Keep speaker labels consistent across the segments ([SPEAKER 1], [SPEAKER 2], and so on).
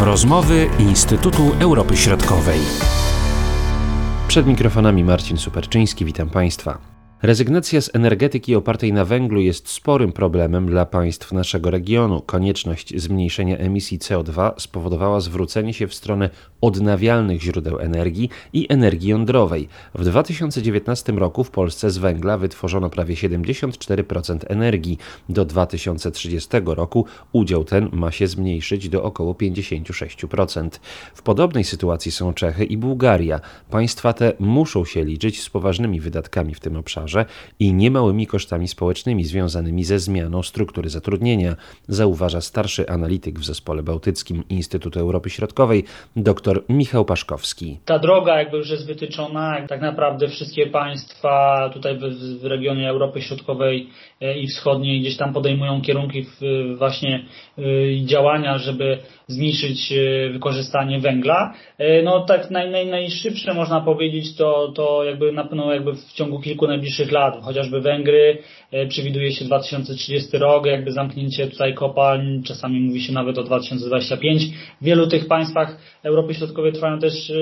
[SPEAKER 1] Rozmowy Instytutu Europy Środkowej. Przed mikrofonami Marcin Superczyński, witam Państwa. Rezygnacja z energetyki opartej na węglu jest sporym problemem dla państw naszego regionu. Konieczność zmniejszenia emisji CO2 spowodowała zwrócenie się w stronę odnawialnych źródeł energii i energii jądrowej. W 2019 roku w Polsce z węgla wytworzono prawie 74% energii. Do 2030 roku udział ten ma się zmniejszyć do około 56%. W podobnej sytuacji są Czechy i Bułgaria. Państwa te muszą się liczyć z poważnymi wydatkami w tym obszarze obszarze i niemałymi kosztami społecznymi związanymi ze zmianą struktury zatrudnienia, zauważa starszy analityk w zespole bałtyckim Instytutu Europy Środkowej dr Michał Paszkowski.
[SPEAKER 2] Ta droga jakby już jest wytyczona, tak naprawdę wszystkie państwa tutaj w, w regionie Europy Środkowej e, i Wschodniej gdzieś tam podejmują kierunki właśnie e, działania, żeby zmniejszyć e, wykorzystanie węgla. No tak naj, naj, najszybsze można powiedzieć to, to jakby na pewno jakby w ciągu kilku najbliższych najbliższych lat. Chociażby Węgry, e, przewiduje się 2030 rok, jakby zamknięcie tutaj kopalń, czasami mówi się nawet o 2025. W wielu tych państwach Europy Środkowej trwają też e,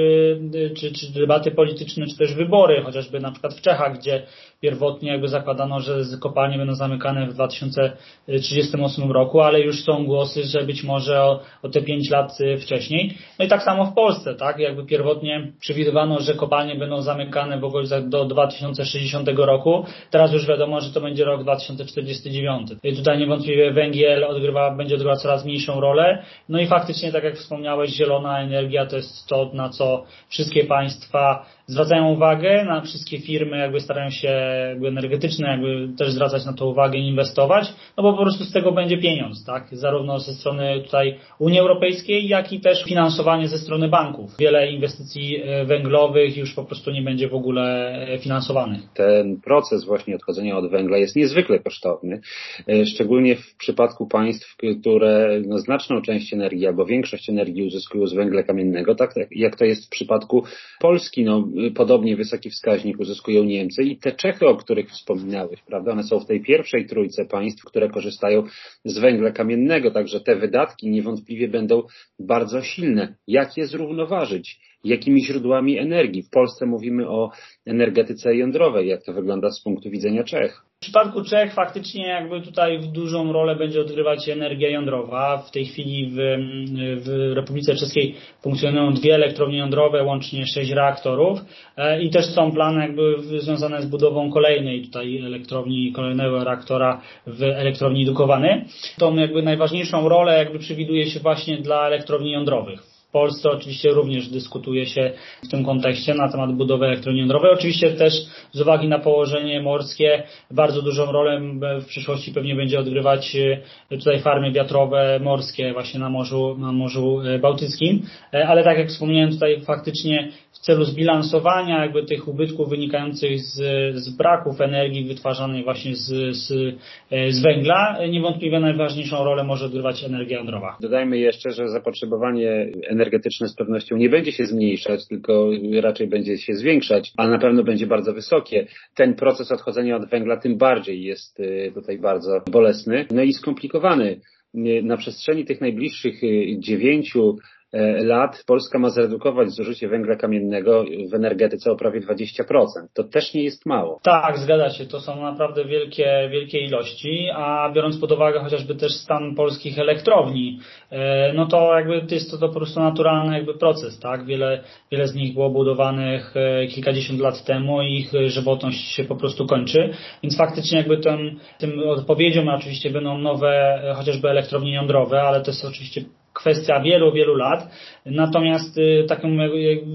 [SPEAKER 2] czy, czy debaty polityczne, czy też wybory, chociażby na przykład w Czechach, gdzie pierwotnie jakby zakładano, że kopalnie będą zamykane w 2038 roku, ale już są głosy, że być może o, o te 5 lat e, wcześniej. No i tak samo w Polsce, tak? Jakby pierwotnie przewidywano, że kopalnie będą zamykane w okolicach do 2060 roku. Teraz już wiadomo, że to będzie rok 2049. I tutaj niewątpliwie węgiel odgrywa, będzie odgrywał coraz mniejszą rolę. No i faktycznie, tak jak wspomniałeś, zielona energia to jest to, na co wszystkie państwa zwracają uwagę, na wszystkie firmy jakby starają się jakby energetyczne jakby też zwracać na to uwagę i inwestować, no bo po prostu z tego będzie pieniądz, tak? Zarówno ze strony tutaj Unii Europejskiej, jak i też finansowanie ze strony banków. Wiele inwestycji e, węglowych już po prostu nie będzie w ogóle e, finansowanych.
[SPEAKER 3] Ten proces właśnie odchodzenia od węgla jest niezwykle kosztowny, e, szczególnie w przypadku państw, które no, znaczną część energii albo większość energii uzyskują z węgla kamiennego, tak jak to jest w przypadku Polski, no podobnie wysoki wskaźnik uzyskują Niemcy i te Czechy, o których wspominałeś, prawda? One są w tej pierwszej trójce państw, które korzystają z węgla kamiennego, także te wydatki niewątpliwie będą bardzo silne. Jak je zrównoważyć? Jakimi źródłami energii? W Polsce mówimy o energetyce jądrowej. Jak to wygląda z punktu widzenia Czech?
[SPEAKER 2] W przypadku Czech faktycznie jakby tutaj dużą rolę będzie odgrywać energia jądrowa. W tej chwili w, w Republice Czeskiej funkcjonują dwie elektrownie jądrowe, łącznie sześć reaktorów e, i też są plany jakby związane z budową kolejnej tutaj elektrowni, kolejnego reaktora w elektrowni Dukowany. Tą jakby najważniejszą rolę jakby przewiduje się właśnie dla elektrowni jądrowych. Polsce oczywiście również dyskutuje się w tym kontekście na temat budowy elektrowni jądrowej. Oczywiście też z uwagi na położenie morskie bardzo dużą rolę w przyszłości pewnie będzie odgrywać e, tutaj farmy wiatrowe morskie właśnie na Morzu, na Morzu e, Bałtyckim, e, ale tak jak wspomniałem tutaj faktycznie w celu zbilansowania jakby tych ubytków wynikających z, z braków energii wytwarzanej właśnie z, z, z węgla, niewątpliwie najważniejszą rolę może odgrywać energia jądrowa.
[SPEAKER 3] Dodajmy jeszcze, że zapotrzebowanie energetyczne z pewnością nie będzie się zmniejszać, tylko raczej będzie się zwiększać, ale na pewno będzie bardzo wysokie. Ten proces odchodzenia od węgla tym bardziej jest y, tutaj bardzo bolesny, no i skomplikowany. Y, na przestrzeni tych najbliższych y, dziewięciu lat Polska ma zredukować zużycie węgla kamiennego w energetyce o prawie 20%. To też nie jest mało.
[SPEAKER 2] Tak, zgadza się. To są naprawdę wielkie, wielkie ilości, a biorąc pod uwagę chociażby też stan polskich elektrowni, e, no to jakby jest to, to po prostu naturalny jakby proces, tak? Wiele, wiele z nich było budowanych e, kilkadziesiąt lat temu i ich żywotność się po prostu kończy, więc faktycznie jakby tym, tym odpowiedzią oczywiście będą nowe chociażby elektrownie jądrowe, ale to jest oczywiście kwestia wielu, wielu lat. Natomiast y, taką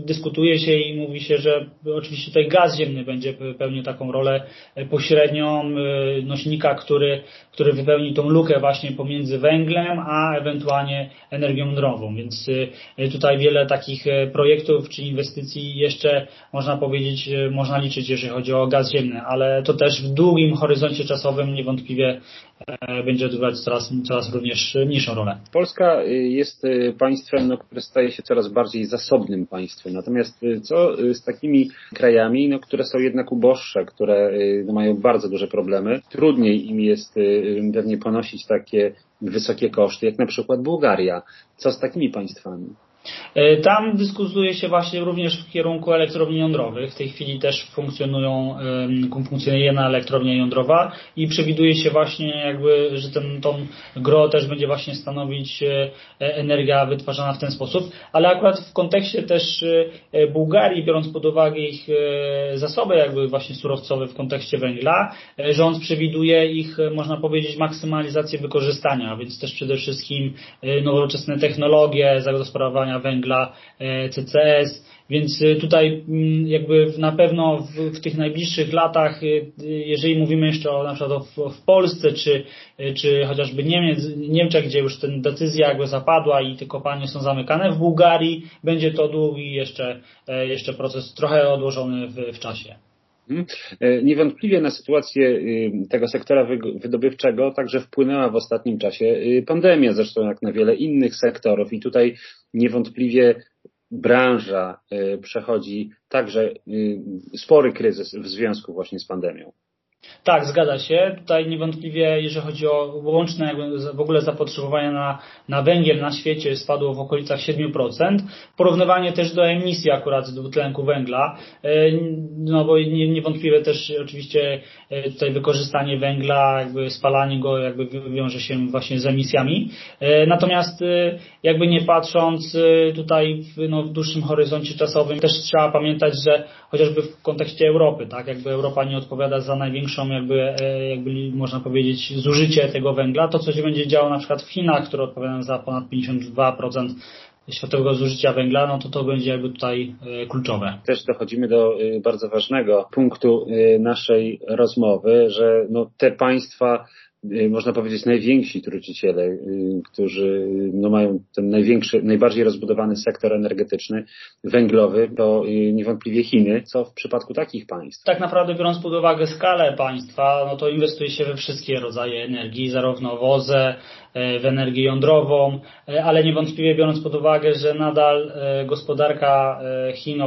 [SPEAKER 2] dyskutuje się i mówi się, że oczywiście tutaj gaz ziemny będzie pełnił taką rolę y, pośrednią y, nośnika, który, który wypełni tą lukę właśnie pomiędzy węglem, a ewentualnie energią jądrową. Więc tutaj wiele takich projektów czy inwestycji jeszcze można powiedzieć, można liczyć, jeżeli chodzi o gaz ziemny, ale to też w długim horyzoncie czasowym niewątpliwie e, będzie odgrywać coraz, coraz również mniejszą rolę.
[SPEAKER 3] Polska jest y, państwem, no, które staje się coraz bardziej zasobnym państwem. Natomiast y, co y, z takimi krajami, no, które są jednak uboższe, które no, mają bardzo duże problemy, trudniej im jest pewnie ponosić takie wysokie koszty, jak na przykład Bułgaria. Co z takimi państwami?
[SPEAKER 2] E, tam dyskutuje się właśnie również w kierunku elektrowni jądrowych. W tej chwili też funkcjonują, funkcjonuje jedna elektrownia jądrowa i przewiduje się właśnie jakby, że ten, tą gro też będzie właśnie stanowić e, energia wytwarzana w ten sposób. Ale akurat w kontekście też e, Bułgarii, biorąc pod uwagę ich zasoby jakby właśnie surowcowe w kontekście węgla, rząd przewiduje ich, można powiedzieć, maksymalizację wykorzystania, więc też przede wszystkim nowoczesne technologie zagospodarowania węgla, e, CCS, więc e, tutaj mm, jakby na pewno w, w, tych najbliższych latach, e, jeżeli mówimy jeszcze o, na przykład o, w Polsce, czy, czy chociażby Niemiec, Niemczech, gdzie już ten decyzja jakby zapadła i te kopalnie są zamykane, w Bułgarii będzie to długi jeszcze, jeszcze proces, trochę odłożony w, w czasie.
[SPEAKER 3] Mhm. E, niewątpliwie na sytuację y, tego sektora wydobywczego także wpłynęła w ostatnim czasie y, pandemia, zresztą jak na wiele innych sektorów i tutaj niewątpliwie branża y, przechodzi także spory kryzys w związku właśnie z pandemią.
[SPEAKER 2] Tak, zgadza się. Tutaj niewątpliwie, jeżeli chodzi o łączne w ogóle zapotrzebowanie na, na węgiel na świecie spadło w okolicach 7%. Porównywanie też do emisji akurat dwutlenku węgla, e, no bo niewątpliwie też oczywiście e, tutaj wykorzystanie węgla, jakby spalanie go jakby wiąże się właśnie z emisjami. E, natomiast jakby nie patrząc tutaj w, no, w dłuższym horyzoncie czasowym też trzeba pamiętać, że chociażby w kontekście Europy, tak, jakby Europa nie odpowiada za największą jakby, e, jakby można powiedzieć zużycie tego węgla, to co się będzie działo na przykład w Chinach, które odpowiadają za ponad 52% światowego zużycia węgla, no to to będzie jakby tutaj e, kluczowe.
[SPEAKER 3] Też dochodzimy do e, bardzo ważnego punktu naszej rozmowy, że no te państwa można powiedzieć, najwięksi truciciele, y, którzy no, mają ten największy, najbardziej rozbudowany sektor energetyczny, węglowy, to y, niewątpliwie Chiny. Co w przypadku takich państw?
[SPEAKER 2] Tak naprawdę biorąc pod uwagę skalę państwa, no to inwestuje się we wszystkie rodzaje energii, zarówno woze, E, w energię jądrową, ale niewątpliwie biorąc pod uwagę, że nadal gospodarka Chin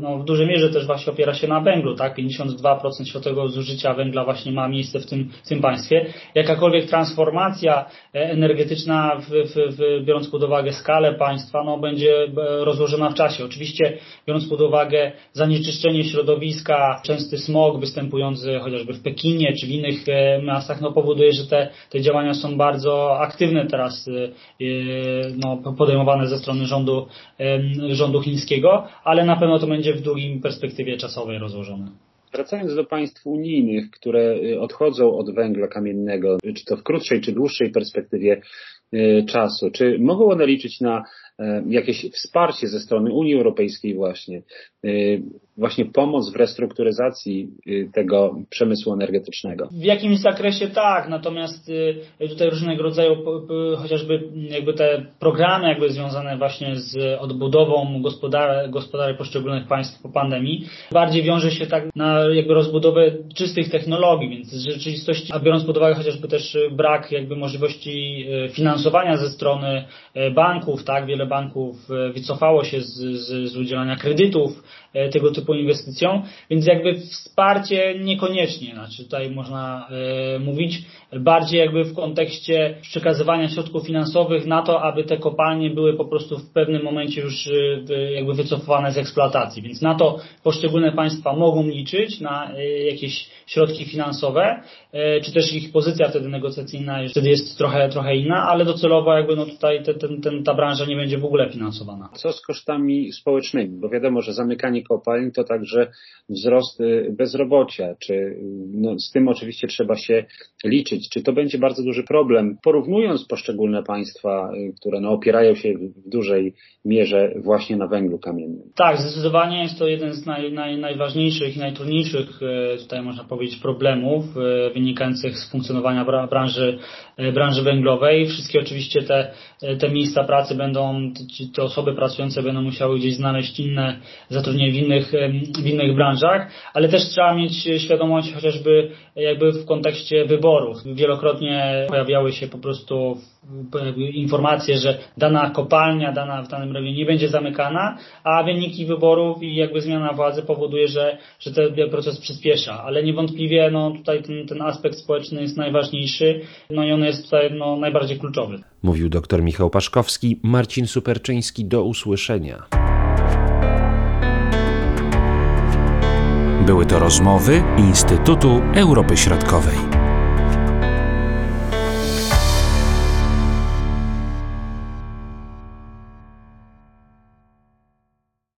[SPEAKER 2] no, w dużej mierze też właśnie opiera się na węglu, tak? 52% światowego zużycia węgla właśnie ma miejsce w tym, w tym państwie. Jakakolwiek transformacja energetyczna, w, w, w, biorąc pod uwagę skalę państwa, no, będzie rozłożona w czasie. Oczywiście biorąc pod uwagę zanieczyszczenie środowiska, częsty smog występujący chociażby w Pekinie czy w innych miastach, no, powoduje, że te, te działania są bardzo aktywne teraz no, podejmowane ze strony rządu, rządu chińskiego, ale na pewno to będzie w długim perspektywie czasowej rozłożone.
[SPEAKER 3] Wracając do państw unijnych, które y, odchodzą od węgla kamiennego, czy to w krótszej, czy dłuższej perspektywie czasu, czy mogą one liczyć na jakieś wsparcie ze strony Unii Europejskiej właśnie? właśnie pomoc w restrukturyzacji y, tego przemysłu energetycznego?
[SPEAKER 2] W jakimś zakresie tak, natomiast tutaj różnego rodzaju chociażby jakby te programy jakby związane właśnie z odbudową gospodary poszczególnych państw po pandemii bardziej wiąże się tak na jakby rozbudowę czystych technologii, więc w rzeczywistości, a biorąc pod uwagę chociażby też brak jakby możliwości finansowania ze strony banków, tak, wiele banków wycofało się z, z, z udzielania kredytów tego typu inwestycją, więc jakby wsparcie niekoniecznie, znaczy tutaj można y, mówić bardziej jakby w kontekście przekazywania środków finansowych na to, aby te kopalnie były po prostu w pewnym momencie już y, jakby wycofane z eksploatacji, więc na to poszczególne państwa mogą liczyć na jakieś środki finansowe, czy też ich pozycja wtedy negocjacyjna wtedy jest trochę, trochę inna, ale docelowo jakby no tutaj te, ten, ten, ta branża nie będzie w ogóle finansowana.
[SPEAKER 3] Co z kosztami społecznymi? Bo wiadomo, że zamykanie kopalń to także wzrost y, bezrobocia, czy y, no, z tym oczywiście trzeba się liczyć. Czy to będzie bardzo duży problem, porównując poszczególne państwa, y, które no, opierają się w dużej mierze właśnie na węglu kamiennym?
[SPEAKER 2] Tak, zdecydowanie jest to jeden z naj, naj, najważniejszych i najtrudniejszych, tutaj można powiedzieć, problemów wynikających z funkcjonowania branży, branży węglowej. Wszystkie oczywiście te, te miejsca pracy będą te osoby pracujące będą musiały gdzieś znaleźć inne zatrudnienie w innych, w innych branżach, ale też trzeba mieć świadomość chociażby jakby w kontekście wyborów. Wielokrotnie pojawiały się po prostu informacje, że dana kopalnia, dana w danym regionie nie będzie zamykana, a wyniki wyborów i jakby zmiana władzy powoduje, że, że ten proces przyspiesza. Ale niewątpliwie no, tutaj ten, ten aspekt społeczny jest najważniejszy no i on jest tutaj no, najbardziej kluczowy.
[SPEAKER 1] Mówił dr Michał Paszkowski, Marcin Superczyński. Do usłyszenia. Były to rozmowy Instytutu Europy Środkowej.